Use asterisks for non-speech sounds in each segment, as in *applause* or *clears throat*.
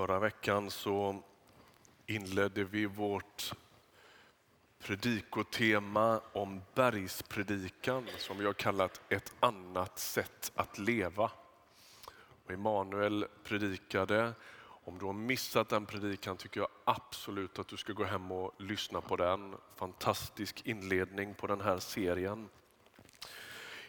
Förra veckan så inledde vi vårt predikotema om bergspredikan som vi har kallat ett annat sätt att leva. Och Emanuel predikade. Om du har missat den predikan tycker jag absolut att du ska gå hem och lyssna på den. Fantastisk inledning på den här serien.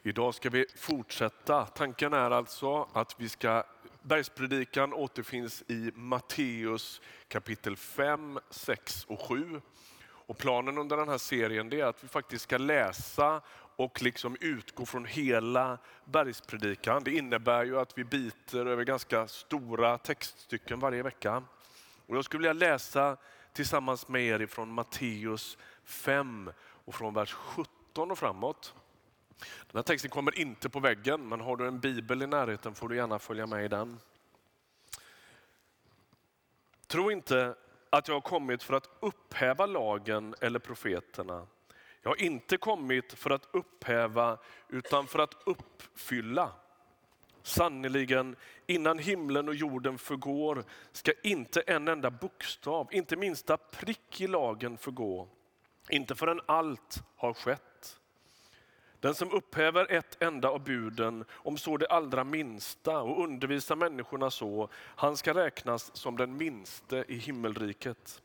Idag ska vi fortsätta. Tanken är alltså att vi ska Bergspredikan återfinns i Matteus kapitel 5, 6 och 7. Och planen under den här serien är att vi faktiskt ska läsa och liksom utgå från hela bergspredikan. Det innebär ju att vi biter över ganska stora textstycken varje vecka. Och jag skulle vilja läsa tillsammans med er ifrån Matteus 5 och från vers 17 och framåt. Den här texten kommer inte på väggen, men har du en bibel i närheten får du gärna följa med i den. Tro inte att jag har kommit för att upphäva lagen eller profeterna. Jag har inte kommit för att upphäva utan för att uppfylla. Sannerligen, innan himlen och jorden förgår ska inte en enda bokstav, inte minsta prick i lagen förgå. Inte förrän allt har skett. Den som upphäver ett enda av buden, om så det allra minsta, och undervisar människorna så, han ska räknas som den minste i himmelriket.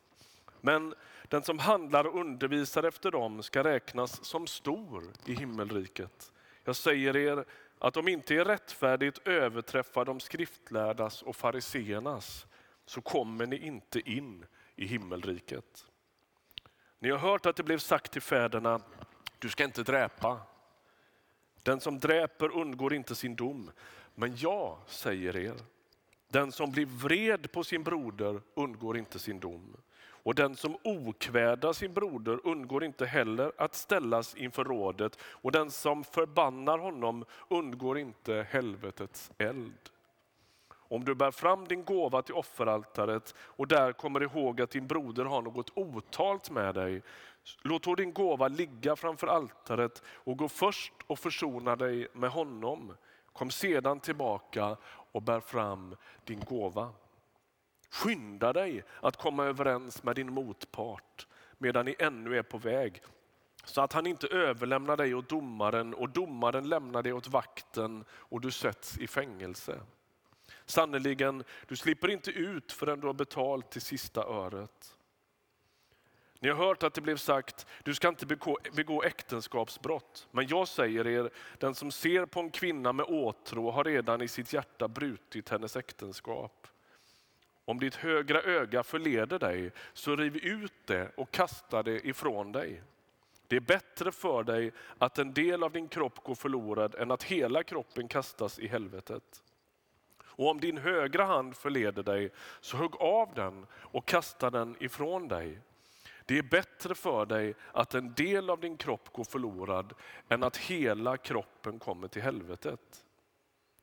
Men den som handlar och undervisar efter dem ska räknas som stor i himmelriket. Jag säger er att om inte är rättfärdigt överträffar de skriftlärdas och fariseernas, så kommer ni inte in i himmelriket. Ni har hört att det blev sagt till fäderna, du ska inte dräpa. Den som dräper undgår inte sin dom. Men jag säger er, den som blir vred på sin broder undgår inte sin dom. Och den som okvädar sin broder undgår inte heller att ställas inför rådet. Och den som förbannar honom undgår inte helvetets eld. Om du bär fram din gåva till offeraltaret och där kommer ihåg att din broder har något otalt med dig, låt då din gåva ligga framför altaret och gå först och försona dig med honom. Kom sedan tillbaka och bär fram din gåva. Skynda dig att komma överens med din motpart medan ni ännu är på väg så att han inte överlämnar dig åt domaren och domaren lämnar dig åt vakten och du sätts i fängelse. Sannerligen, du slipper inte ut förrän du har betalt till sista öret. Ni har hört att det blev sagt, du ska inte begå, begå äktenskapsbrott. Men jag säger er, den som ser på en kvinna med åtrå har redan i sitt hjärta brutit hennes äktenskap. Om ditt högra öga förleder dig, så riv ut det och kasta det ifrån dig. Det är bättre för dig att en del av din kropp går förlorad än att hela kroppen kastas i helvetet. Och om din högra hand förleder dig, så hugg av den och kasta den ifrån dig. Det är bättre för dig att en del av din kropp går förlorad än att hela kroppen kommer till helvetet.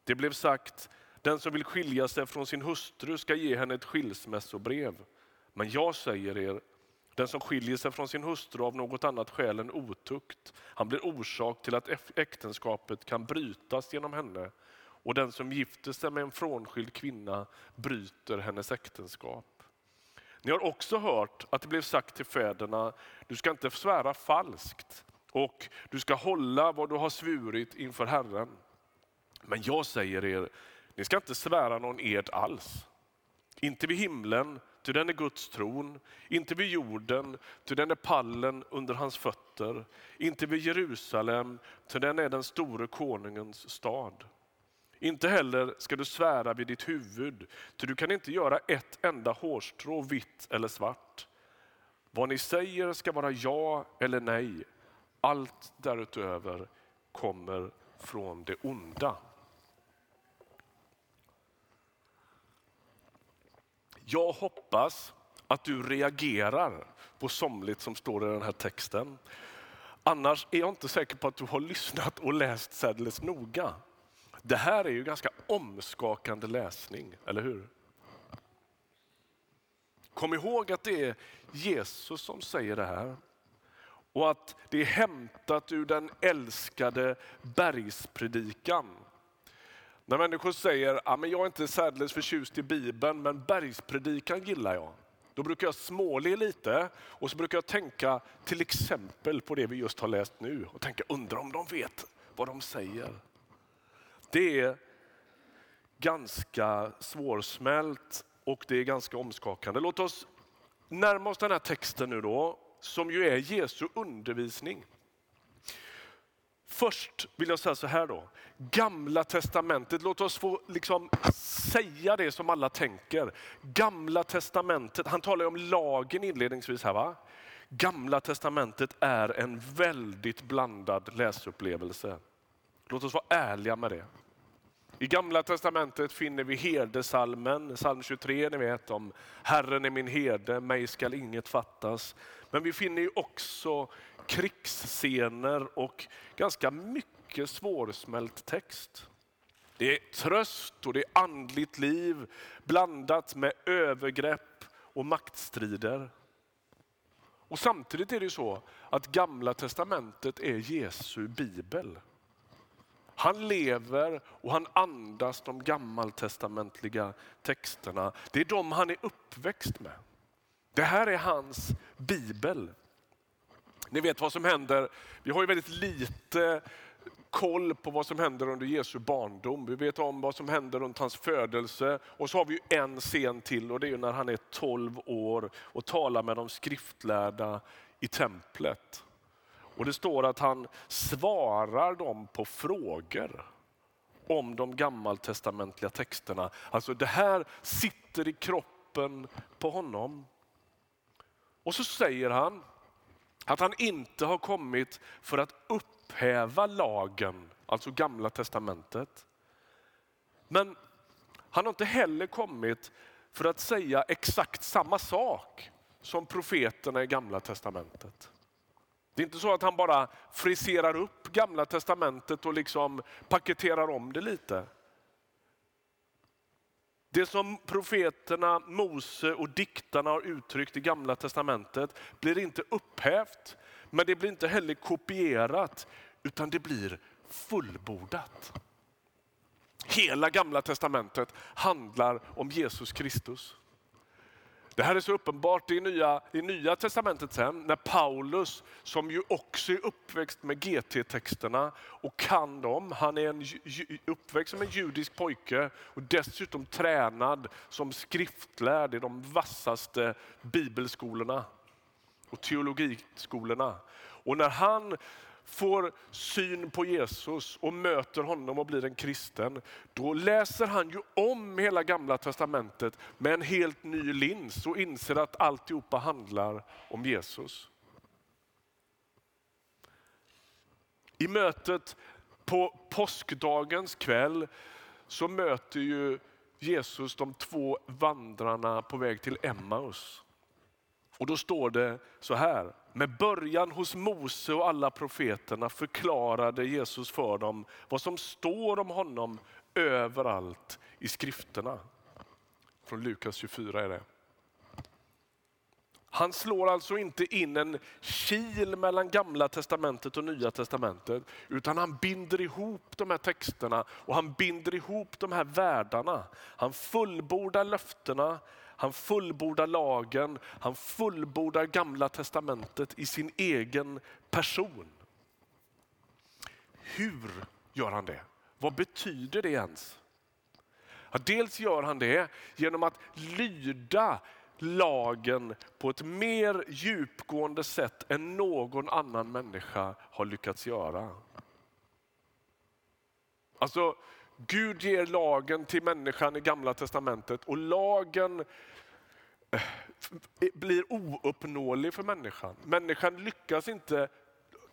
Det blev sagt, den som vill skilja sig från sin hustru ska ge henne ett skilsmässobrev. Men jag säger er, den som skiljer sig från sin hustru av något annat skäl än otukt, han blir orsak till att äktenskapet kan brytas genom henne och den som gifter sig med en frånskild kvinna bryter hennes äktenskap. Ni har också hört att det blev sagt till fäderna, du ska inte svära falskt och du ska hålla vad du har svurit inför Herren. Men jag säger er, ni ska inte svära någon ed alls. Inte vid himlen, ty den är Guds tron. Inte vid jorden, ty den är pallen under hans fötter. Inte vid Jerusalem, ty den är den store konungens stad. Inte heller ska du svära vid ditt huvud, ty du kan inte göra ett enda hårstrå vitt eller svart. Vad ni säger ska vara ja eller nej. Allt därutöver kommer från det onda. Jag hoppas att du reagerar på somligt som står i den här texten. Annars är jag inte säker på att du har lyssnat och läst särdeles noga. Det här är ju ganska omskakande läsning, eller hur? Kom ihåg att det är Jesus som säger det här och att det är hämtat ur den älskade bergspredikan. När människor säger att ah, jag är inte särdeles förtjust i Bibeln men bergspredikan gillar jag. Då brukar jag småle lite och så brukar jag tänka till exempel på det vi just har läst nu och tänka undra om de vet vad de säger. Det är ganska svårsmält och det är ganska omskakande. Låt oss närma oss den här texten nu då, som ju är Jesu undervisning. Först vill jag säga så här då. Gamla testamentet, låt oss få liksom säga det som alla tänker. Gamla testamentet, han talar om lagen inledningsvis här va? Gamla testamentet är en väldigt blandad läsupplevelse. Låt oss vara ärliga med det. I Gamla testamentet finner vi herdesalmen, psalm 23, ni vet om Herren är min herde, mig skall inget fattas. Men vi finner också krigsscener och ganska mycket svårsmält text. Det är tröst och det är andligt liv blandat med övergrepp och maktstrider. Och Samtidigt är det så att Gamla testamentet är Jesu bibel. Han lever och han andas de gammaltestamentliga texterna. Det är de han är uppväxt med. Det här är hans bibel. Ni vet vad som händer. Vi har ju väldigt lite koll på vad som händer under Jesu barndom. Vi vet om vad som händer runt hans födelse och så har vi en scen till och det är när han är 12 år och talar med de skriftlärda i templet. Och Det står att han svarar dem på frågor om de gammaltestamentliga texterna. Alltså det här sitter i kroppen på honom. Och så säger han att han inte har kommit för att upphäva lagen, alltså gamla testamentet. Men han har inte heller kommit för att säga exakt samma sak som profeterna i gamla testamentet. Det är inte så att han bara friserar upp gamla testamentet och liksom paketerar om det lite. Det som profeterna Mose och diktarna har uttryckt i gamla testamentet blir inte upphävt, men det blir inte heller kopierat, utan det blir fullbordat. Hela gamla testamentet handlar om Jesus Kristus. Det här är så uppenbart i nya, i nya testamentet sen, när Paulus, som ju också är uppväxt med GT-texterna och kan dem. Han är en, uppväxt som en judisk pojke och dessutom tränad som skriftlärd i de vassaste bibelskolorna och teologiskolorna. Och när han får syn på Jesus och möter honom och blir en kristen, då läser han ju om hela gamla testamentet med en helt ny lins och inser att alltihopa handlar om Jesus. I mötet på påskdagens kväll så möter ju Jesus de två vandrarna på väg till Emmaus. Och då står det så här. Med början hos Mose och alla profeterna förklarade Jesus för dem vad som står om honom överallt i skrifterna. Från Lukas 24 är det. Han slår alltså inte in en kil mellan gamla testamentet och nya testamentet, utan han binder ihop de här texterna och han binder ihop de här världarna. Han fullbordar löftena, han fullbordar lagen, han fullbordar gamla testamentet i sin egen person. Hur gör han det? Vad betyder det ens? Ja, dels gör han det genom att lyda lagen på ett mer djupgående sätt än någon annan människa har lyckats göra. Alltså, Gud ger lagen till människan i gamla testamentet och lagen eh, blir ouppnåelig för människan. Människan lyckas inte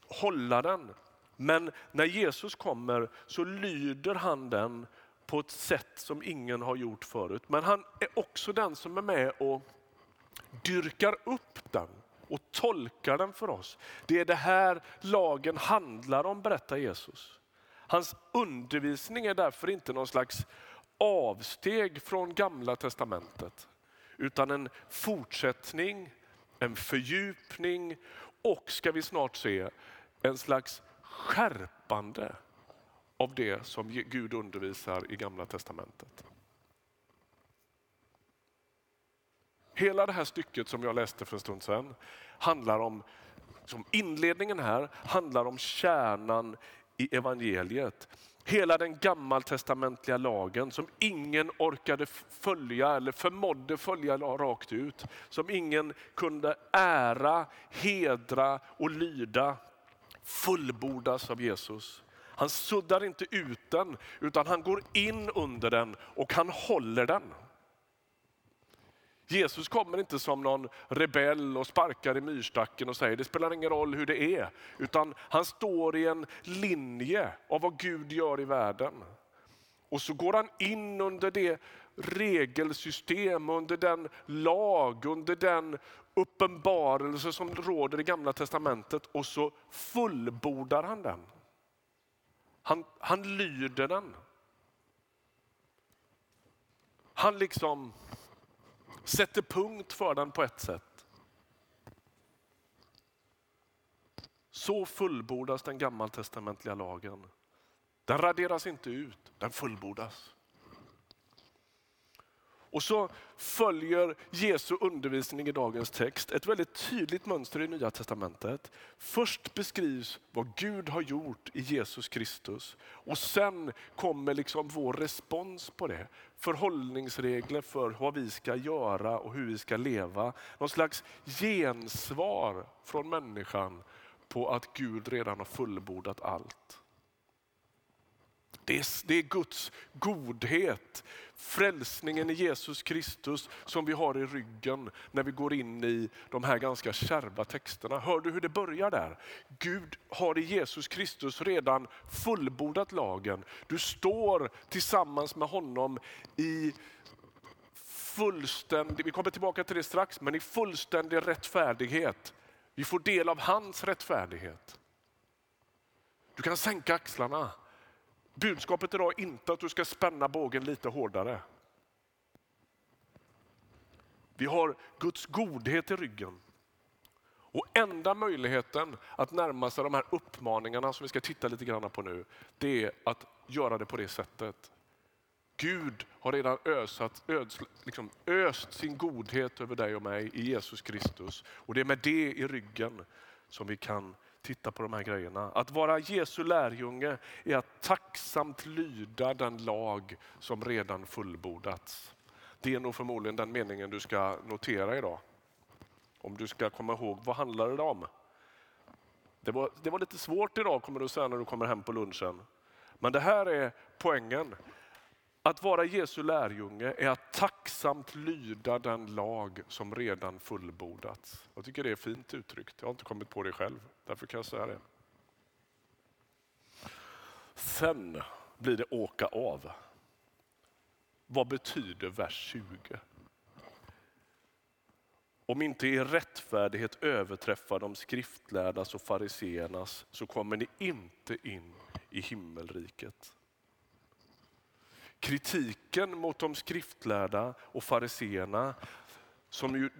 hålla den. Men när Jesus kommer så lyder han den på ett sätt som ingen har gjort förut. Men han är också den som är med och dyrkar upp den och tolkar den för oss. Det är det här lagen handlar om, berättar Jesus. Hans undervisning är därför inte någon slags avsteg från gamla testamentet, utan en fortsättning, en fördjupning och ska vi snart se, en slags skärpande av det som Gud undervisar i Gamla Testamentet. Hela det här stycket som jag läste för en stund sedan handlar om, som inledningen här, handlar om kärnan i evangeliet. Hela den gammaltestamentliga lagen som ingen orkade följa eller förmådde följa rakt ut. Som ingen kunde ära, hedra och lyda fullbordas av Jesus. Han suddar inte ut den utan han går in under den och han håller den. Jesus kommer inte som någon rebell och sparkar i myrstacken och säger det spelar ingen roll hur det är. Utan han står i en linje av vad Gud gör i världen. Och så går han in under det regelsystem, under den lag, under den uppenbarelse som råder i gamla testamentet och så fullbordar han den. Han, han lyder den. Han liksom sätter punkt för den på ett sätt. Så fullbordas den gammaltestamentliga lagen. Den raderas inte ut, den fullbordas. Och så följer Jesu undervisning i dagens text ett väldigt tydligt mönster i Nya Testamentet. Först beskrivs vad Gud har gjort i Jesus Kristus och sen kommer liksom vår respons på det. Förhållningsregler för vad vi ska göra och hur vi ska leva. Någon slags gensvar från människan på att Gud redan har fullbordat allt. Det är, det är Guds godhet, frälsningen i Jesus Kristus som vi har i ryggen när vi går in i de här ganska kärva texterna. Hör du hur det börjar där? Gud har i Jesus Kristus redan fullbordat lagen. Du står tillsammans med honom i fullständig, vi kommer tillbaka till det strax, men i fullständig rättfärdighet. Vi får del av hans rättfärdighet. Du kan sänka axlarna. Budskapet idag är inte att du ska spänna bågen lite hårdare. Vi har Guds godhet i ryggen. Och enda möjligheten att närma sig de här uppmaningarna som vi ska titta lite grann på nu, det är att göra det på det sättet. Gud har redan ösat, öds, liksom öst sin godhet över dig och mig i Jesus Kristus. Och det är med det i ryggen som vi kan titta på de här grejerna. Att vara Jesu lärjunge är att tacksamt lyda den lag som redan fullbordats. Det är nog förmodligen den meningen du ska notera idag. Om du ska komma ihåg, vad handlar det om? Det var, det var lite svårt idag kommer du säga när du kommer hem på lunchen. Men det här är poängen. Att vara Jesu lärjunge är att tacksamt lyda den lag som redan fullbordats. Jag tycker det är fint uttryckt. Jag har inte kommit på det själv. Därför kan jag säga det. Sen blir det åka av. Vad betyder vers 20? Om inte er rättfärdighet överträffar de skriftlärdas och fariseernas så kommer ni inte in i himmelriket. Kritiken mot de skriftlärda och fariseerna, som ju,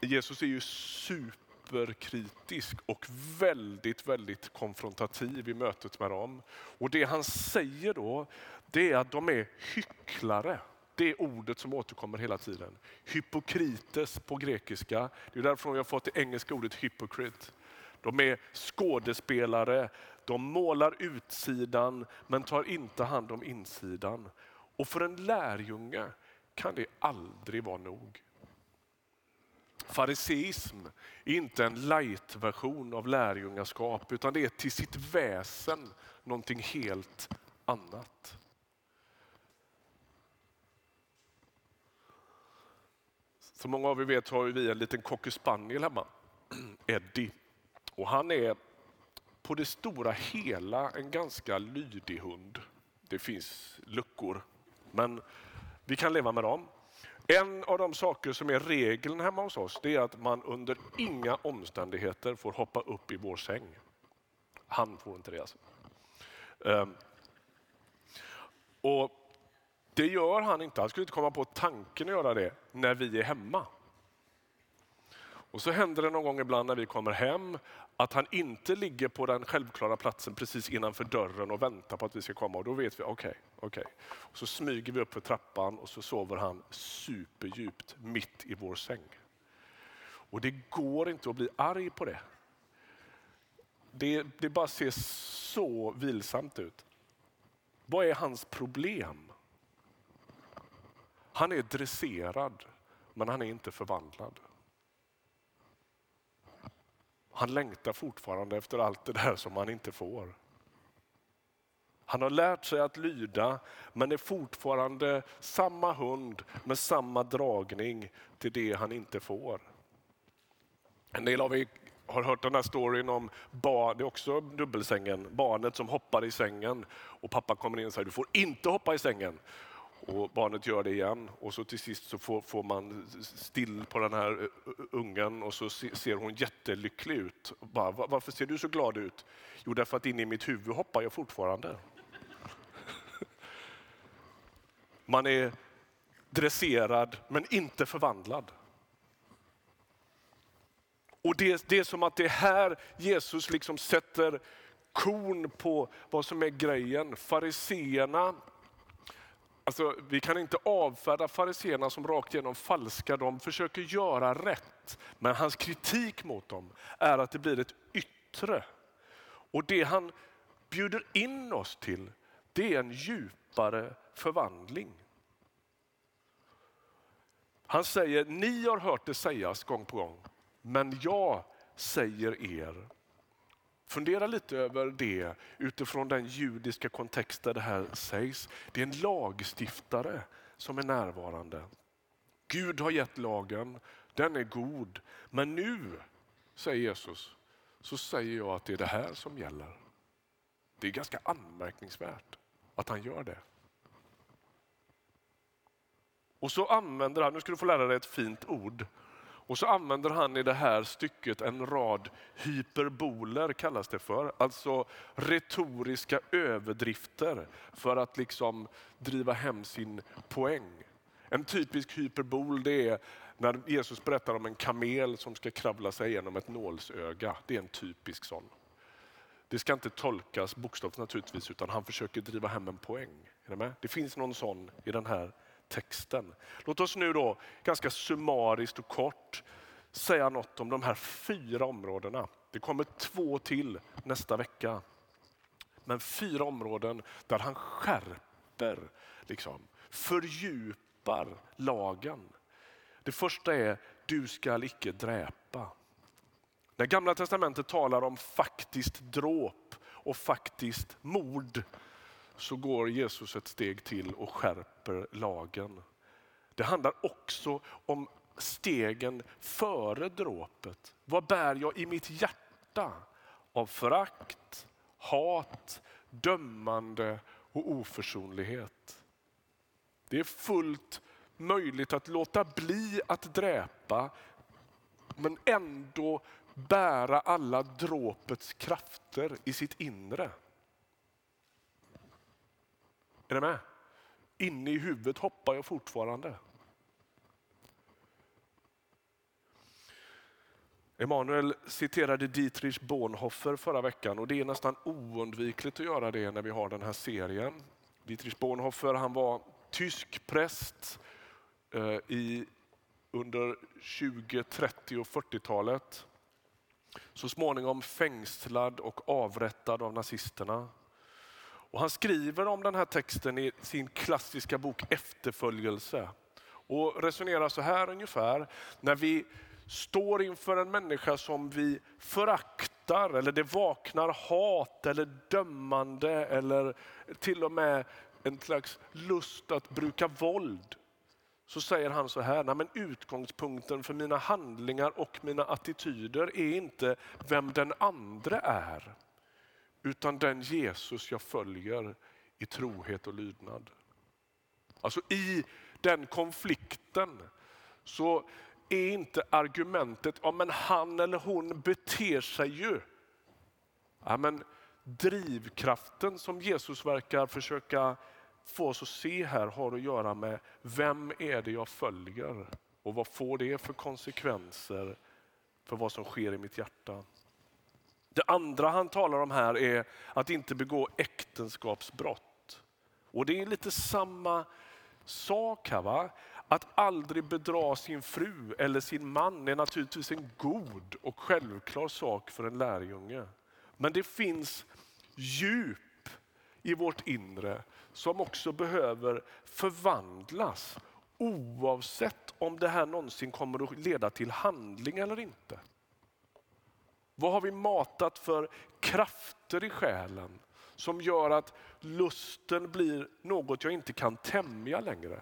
Jesus är ju super superkritisk och väldigt, väldigt konfrontativ i mötet med dem. Och det han säger då, det är att de är hycklare. Det är ordet som återkommer hela tiden. Hypokrites på grekiska. Det är därför vi har fått det engelska ordet hypocrite. De är skådespelare, de målar utsidan men tar inte hand om insidan. Och för en lärjunge kan det aldrig vara nog. Fariseism är inte en light-version av lärjungaskap utan det är till sitt väsen någonting helt annat. Som många av er vet har vi en liten cockerspaniel hemma, *clears throat* Eddie. Och han är på det stora hela en ganska lydig hund. Det finns luckor men vi kan leva med dem. En av de saker som är regeln hemma hos oss det är att man under inga omständigheter får hoppa upp i vår säng. Han får inte det alltså. Ehm, och Det gör han inte. Han skulle inte komma på tanken att göra det när vi är hemma. Och så händer det någon gång ibland när vi kommer hem att han inte ligger på den självklara platsen precis innanför dörren och väntar på att vi ska komma. Och då vet vi, okej, okay, okej. Okay. Så smyger vi upp för trappan och så sover han superdjupt mitt i vår säng. Och det går inte att bli arg på det. Det, det bara ser så vilsamt ut. Vad är hans problem? Han är dresserad, men han är inte förvandlad. Han längtar fortfarande efter allt det där som han inte får. Han har lärt sig att lyda, men är fortfarande samma hund med samma dragning till det han inte får. En del av er har hört den här storyn om barn, det är också dubbelsängen, barnet som hoppar i sängen och pappa kommer in och säger du får inte hoppa i sängen. Och barnet gör det igen och så till sist så får, får man still på den här ungen och så ser hon jättelycklig ut. Bara, Varför ser du så glad ut? Jo, därför att inne i mitt huvud hoppar jag fortfarande. *laughs* Man är dresserad men inte förvandlad. Och det, det är som att det är här Jesus liksom sätter korn på vad som är grejen. Fariseerna Alltså, vi kan inte avfärda fariseerna som rakt igenom falska. De försöker göra rätt. Men hans kritik mot dem är att det blir ett yttre. Och det han bjuder in oss till, det är en djupare förvandling. Han säger, ni har hört det sägas gång på gång, men jag säger er. Fundera lite över det utifrån den judiska kontext där det här sägs. Det är en lagstiftare som är närvarande. Gud har gett lagen, den är god. Men nu, säger Jesus, så säger jag att det är det här som gäller. Det är ganska anmärkningsvärt att han gör det. Och så använder han, nu ska du få lära dig ett fint ord, och så använder han i det här stycket en rad hyperboler kallas det för. Alltså retoriska överdrifter för att liksom driva hem sin poäng. En typisk hyperbol det är när Jesus berättar om en kamel som ska kravla sig igenom ett nålsöga. Det är en typisk sån. Det ska inte tolkas bokstavligt naturligtvis utan han försöker driva hem en poäng. Är det, med? det finns någon sån i den här texten. Låt oss nu då ganska summariskt och kort säga något om de här fyra områdena. Det kommer två till nästa vecka. Men fyra områden där han skärper, liksom, fördjupar lagen. Det första är du skall icke dräpa. När gamla testamentet talar om faktiskt dråp och faktiskt mord så går Jesus ett steg till och skärper lagen. Det handlar också om stegen före dråpet. Vad bär jag i mitt hjärta av förakt, hat, dömande och oförsonlighet? Det är fullt möjligt att låta bli att dräpa men ändå bära alla dråpets krafter i sitt inre. Är ni med? Inne i huvudet hoppar jag fortfarande. Emanuel citerade Dietrich Bonhoeffer förra veckan och det är nästan oundvikligt att göra det när vi har den här serien. Dietrich Bonhoeffer han var tysk präst eh, i, under 20, 30 och 40-talet. Så småningom fängslad och avrättad av nazisterna. Och han skriver om den här texten i sin klassiska bok Efterföljelse och resonerar så här ungefär. När vi står inför en människa som vi föraktar eller det vaknar hat eller dömande eller till och med en slags lust att bruka våld. Så säger han så här, Nej, men utgångspunkten för mina handlingar och mina attityder är inte vem den andra är utan den Jesus jag följer i trohet och lydnad. Alltså i den konflikten så är inte argumentet, ja men han eller hon beter sig ju. Ja, men drivkraften som Jesus verkar försöka få oss att se här har att göra med vem är det jag följer och vad får det för konsekvenser för vad som sker i mitt hjärta. Det andra han talar om här är att inte begå äktenskapsbrott. Och det är lite samma sak här. Va? Att aldrig bedra sin fru eller sin man är naturligtvis en god och självklar sak för en lärjunge. Men det finns djup i vårt inre som också behöver förvandlas oavsett om det här någonsin kommer att leda till handling eller inte. Vad har vi matat för krafter i själen som gör att lusten blir något jag inte kan tämja längre?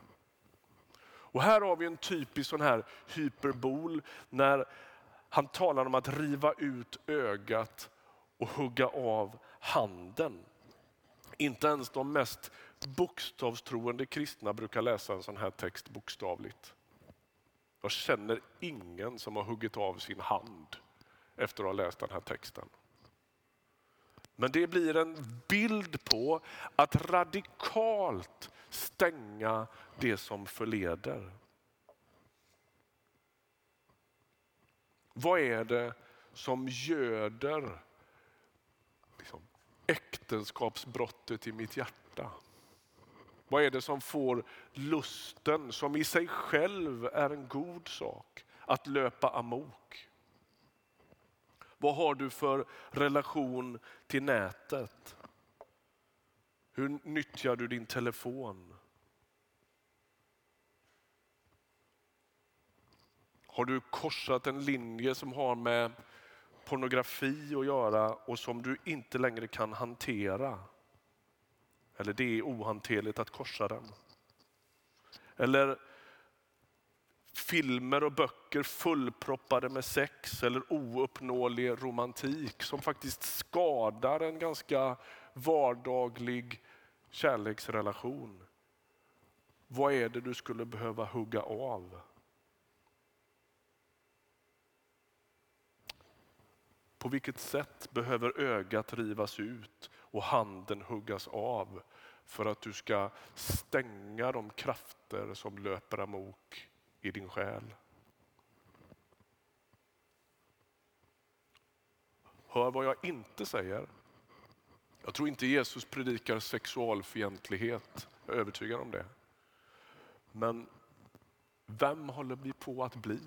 Och här har vi en typisk sån här hyperbol när han talar om att riva ut ögat och hugga av handen. Inte ens de mest bokstavstroende kristna brukar läsa en sån här text bokstavligt. Jag känner ingen som har huggit av sin hand efter att ha läst den här texten. Men det blir en bild på att radikalt stänga det som förleder. Vad är det som göder liksom, äktenskapsbrottet i mitt hjärta? Vad är det som får lusten, som i sig själv är en god sak, att löpa amok? Vad har du för relation till nätet? Hur nyttjar du din telefon? Har du korsat en linje som har med pornografi att göra och som du inte längre kan hantera? Eller det är ohanterligt att korsa den. Eller filmer och böcker fullproppade med sex eller ouppnåelig romantik som faktiskt skadar en ganska vardaglig kärleksrelation. Vad är det du skulle behöva hugga av? På vilket sätt behöver ögat rivas ut och handen huggas av för att du ska stänga de krafter som löper amok i din själ. Hör vad jag inte säger. Jag tror inte Jesus predikar sexualfientlighet, jag är övertygad om det. Men vem håller vi på att bli?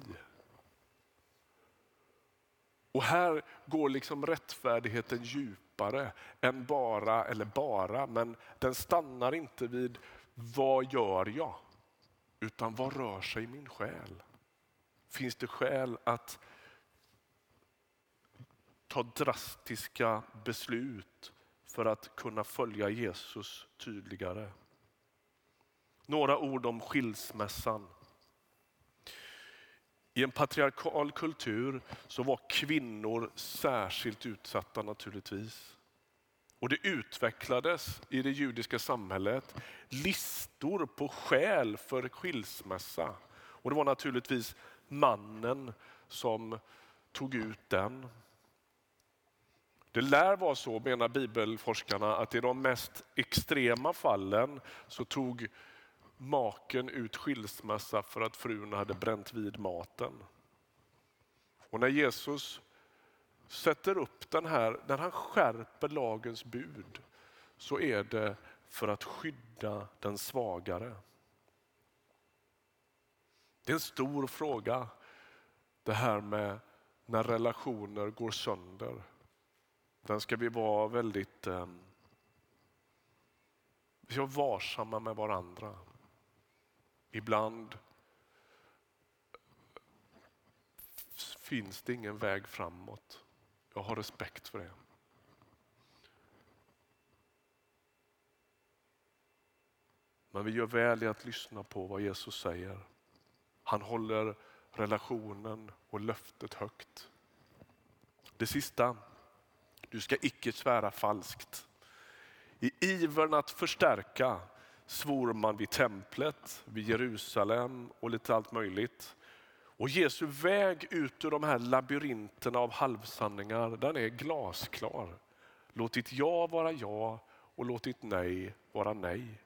Och här går liksom rättfärdigheten djupare än bara, eller bara, men den stannar inte vid vad gör jag? Utan vad rör sig i min själ? Finns det skäl att ta drastiska beslut för att kunna följa Jesus tydligare? Några ord om skilsmässan. I en patriarkal kultur så var kvinnor särskilt utsatta naturligtvis. Och det utvecklades i det judiska samhället listor på skäl för skilsmässa. Och det var naturligtvis mannen som tog ut den. Det lär vara så, menar bibelforskarna, att i de mest extrema fallen så tog maken ut skilsmässa för att frun hade bränt vid maten. Och när Jesus sätter upp den här, när han skärper lagens bud så är det för att skydda den svagare. Det är en stor fråga det här med när relationer går sönder. Den ska vi vara väldigt eh, vi ska vara varsamma med varandra. Ibland finns det ingen väg framåt. Jag har respekt för det. Men vi gör väl i att lyssna på vad Jesus säger. Han håller relationen och löftet högt. Det sista, du ska icke svära falskt. I ivern att förstärka svor man vid templet, vid Jerusalem och lite allt möjligt. Och Jesu väg ut ur de här labyrinterna av halvsanningar, den är glasklar. Låt ditt ja vara ja och låt ditt nej vara nej.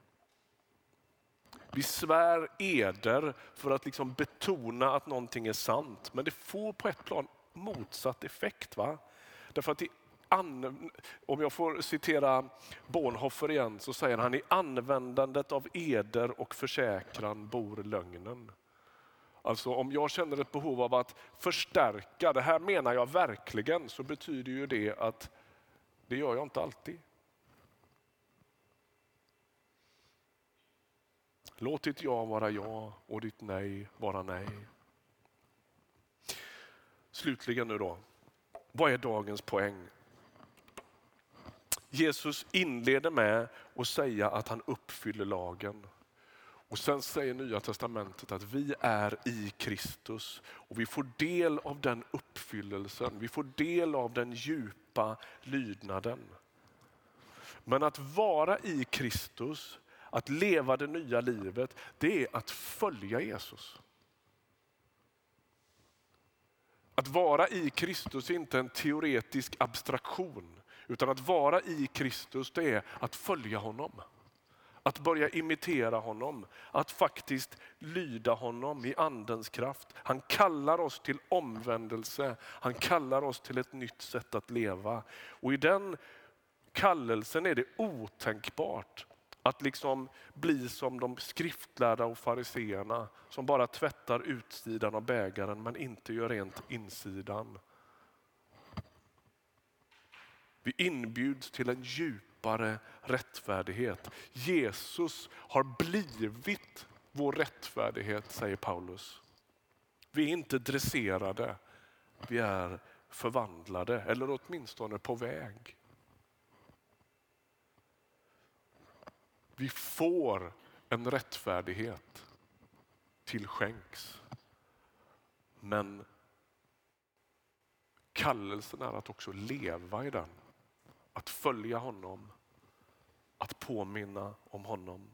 Vi svär eder för att liksom betona att någonting är sant, men det får på ett plan motsatt effekt. Va? Därför att i om jag får citera Bonhoeffer igen så säger han i användandet av eder och försäkran bor lögnen. Alltså om jag känner ett behov av att förstärka, det här menar jag verkligen, så betyder ju det att det gör jag inte alltid. Låt ditt ja vara ja och ditt nej vara nej. Slutligen nu då, vad är dagens poäng? Jesus inleder med att säga att han uppfyller lagen. Och Sen säger Nya Testamentet att vi är i Kristus och vi får del av den uppfyllelsen. Vi får del av den djupa lydnaden. Men att vara i Kristus, att leva det nya livet, det är att följa Jesus. Att vara i Kristus är inte en teoretisk abstraktion. Utan att vara i Kristus det är att följa honom. Att börja imitera honom, att faktiskt lyda honom i andens kraft. Han kallar oss till omvändelse, han kallar oss till ett nytt sätt att leva. Och i den kallelsen är det otänkbart att liksom bli som de skriftlärda och fariseerna som bara tvättar utsidan av bägaren men inte gör rent insidan. Vi inbjuds till en djup djupare rättfärdighet. Jesus har blivit vår rättfärdighet, säger Paulus. Vi är inte dresserade, vi är förvandlade eller åtminstone på väg. Vi får en rättfärdighet till skänks. Men kallelsen är att också leva i den. Att följa honom, att påminna om honom.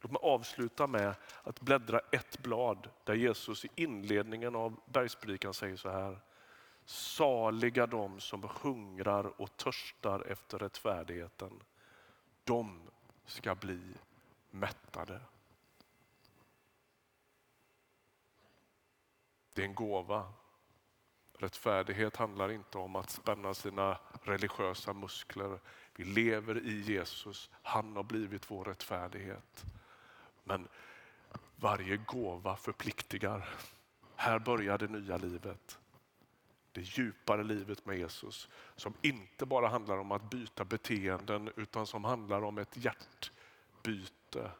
Låt mig avsluta med att bläddra ett blad där Jesus i inledningen av bergspredikan säger så här. Saliga de som hungrar och törstar efter rättfärdigheten. De ska bli mättade. Det är en gåva Rättfärdighet handlar inte om att spänna sina religiösa muskler. Vi lever i Jesus. Han har blivit vår rättfärdighet. Men varje gåva förpliktigar. Här börjar det nya livet. Det djupare livet med Jesus som inte bara handlar om att byta beteenden utan som handlar om ett hjärtbyte.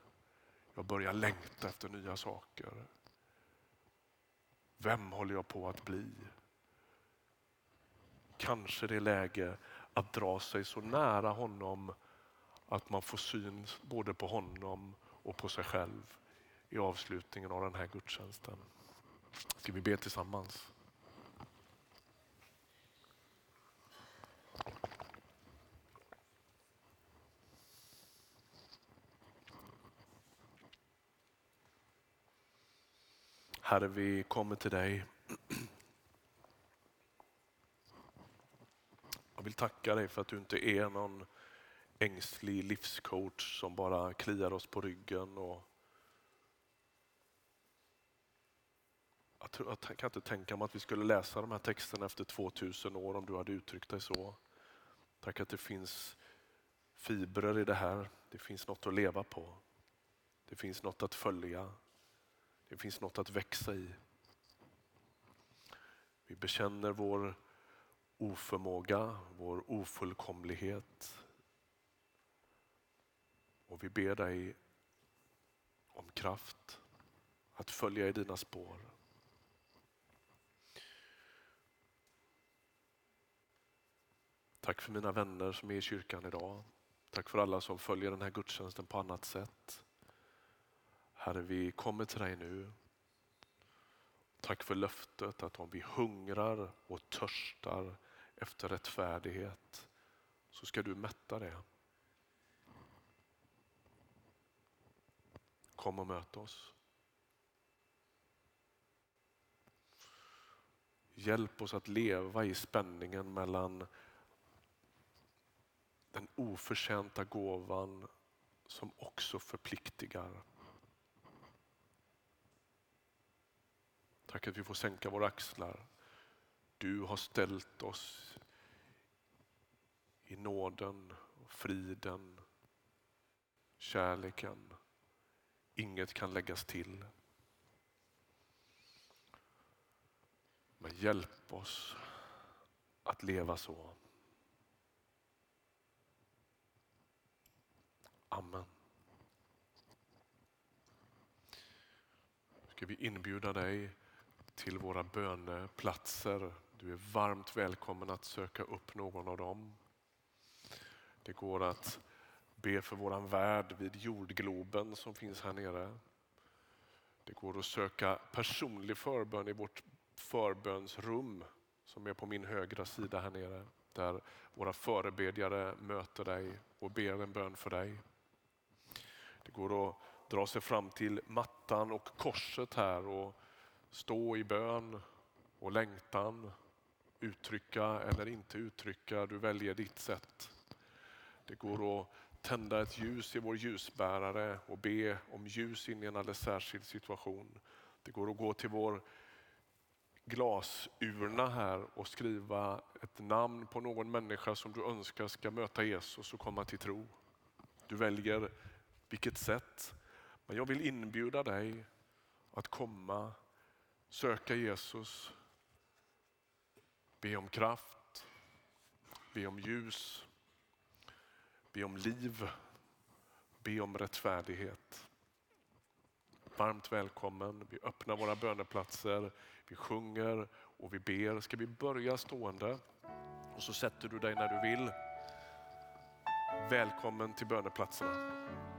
Jag börjar längta efter nya saker. Vem håller jag på att bli? Kanske det är läge att dra sig så nära honom att man får syn både på honom och på sig själv i avslutningen av den här gudstjänsten. Ska vi be tillsammans? Herre, vi kommer till dig Jag vill tacka dig för att du inte är någon ängslig livscoach som bara kliar oss på ryggen. Och jag, tror, jag kan inte tänka mig att vi skulle läsa de här texterna efter 2000 år om du hade uttryckt dig så. Tack att det finns fibrer i det här. Det finns något att leva på. Det finns något att följa. Det finns något att växa i. Vi bekänner vår oförmåga, vår ofullkomlighet. Och vi ber dig om kraft att följa i dina spår. Tack för mina vänner som är i kyrkan idag. Tack för alla som följer den här gudstjänsten på annat sätt. Herre, vi kommer till dig nu. Tack för löftet att om vi hungrar och törstar efter rättfärdighet så ska du mätta det. Kom och möt oss. Hjälp oss att leva i spänningen mellan den oförtjänta gåvan som också förpliktigar. Tack att vi får sänka våra axlar du har ställt oss i nåden, friden, kärleken. Inget kan läggas till. Men hjälp oss att leva så. Amen. Ska vi inbjuda dig till våra böneplatser. Du är varmt välkommen att söka upp någon av dem. Det går att be för våran värld vid jordgloben som finns här nere. Det går att söka personlig förbön i vårt förbönsrum som är på min högra sida här nere. Där våra förebedjare möter dig och ber en bön för dig. Det går att dra sig fram till mattan och korset här och stå i bön och längtan. Uttrycka eller inte uttrycka, du väljer ditt sätt. Det går att tända ett ljus i vår ljusbärare och be om ljus in i en alldeles särskild situation. Det går att gå till vår glasurna här och skriva ett namn på någon människa som du önskar ska möta Jesus och komma till tro. Du väljer vilket sätt. Men jag vill inbjuda dig att komma, söka Jesus, be om kraft, be om ljus, be om liv, be om rättfärdighet. Varmt välkommen. Vi öppnar våra böneplatser, vi sjunger och vi ber. Ska vi börja stående? Och så sätter du dig när du vill. Välkommen till böneplatserna.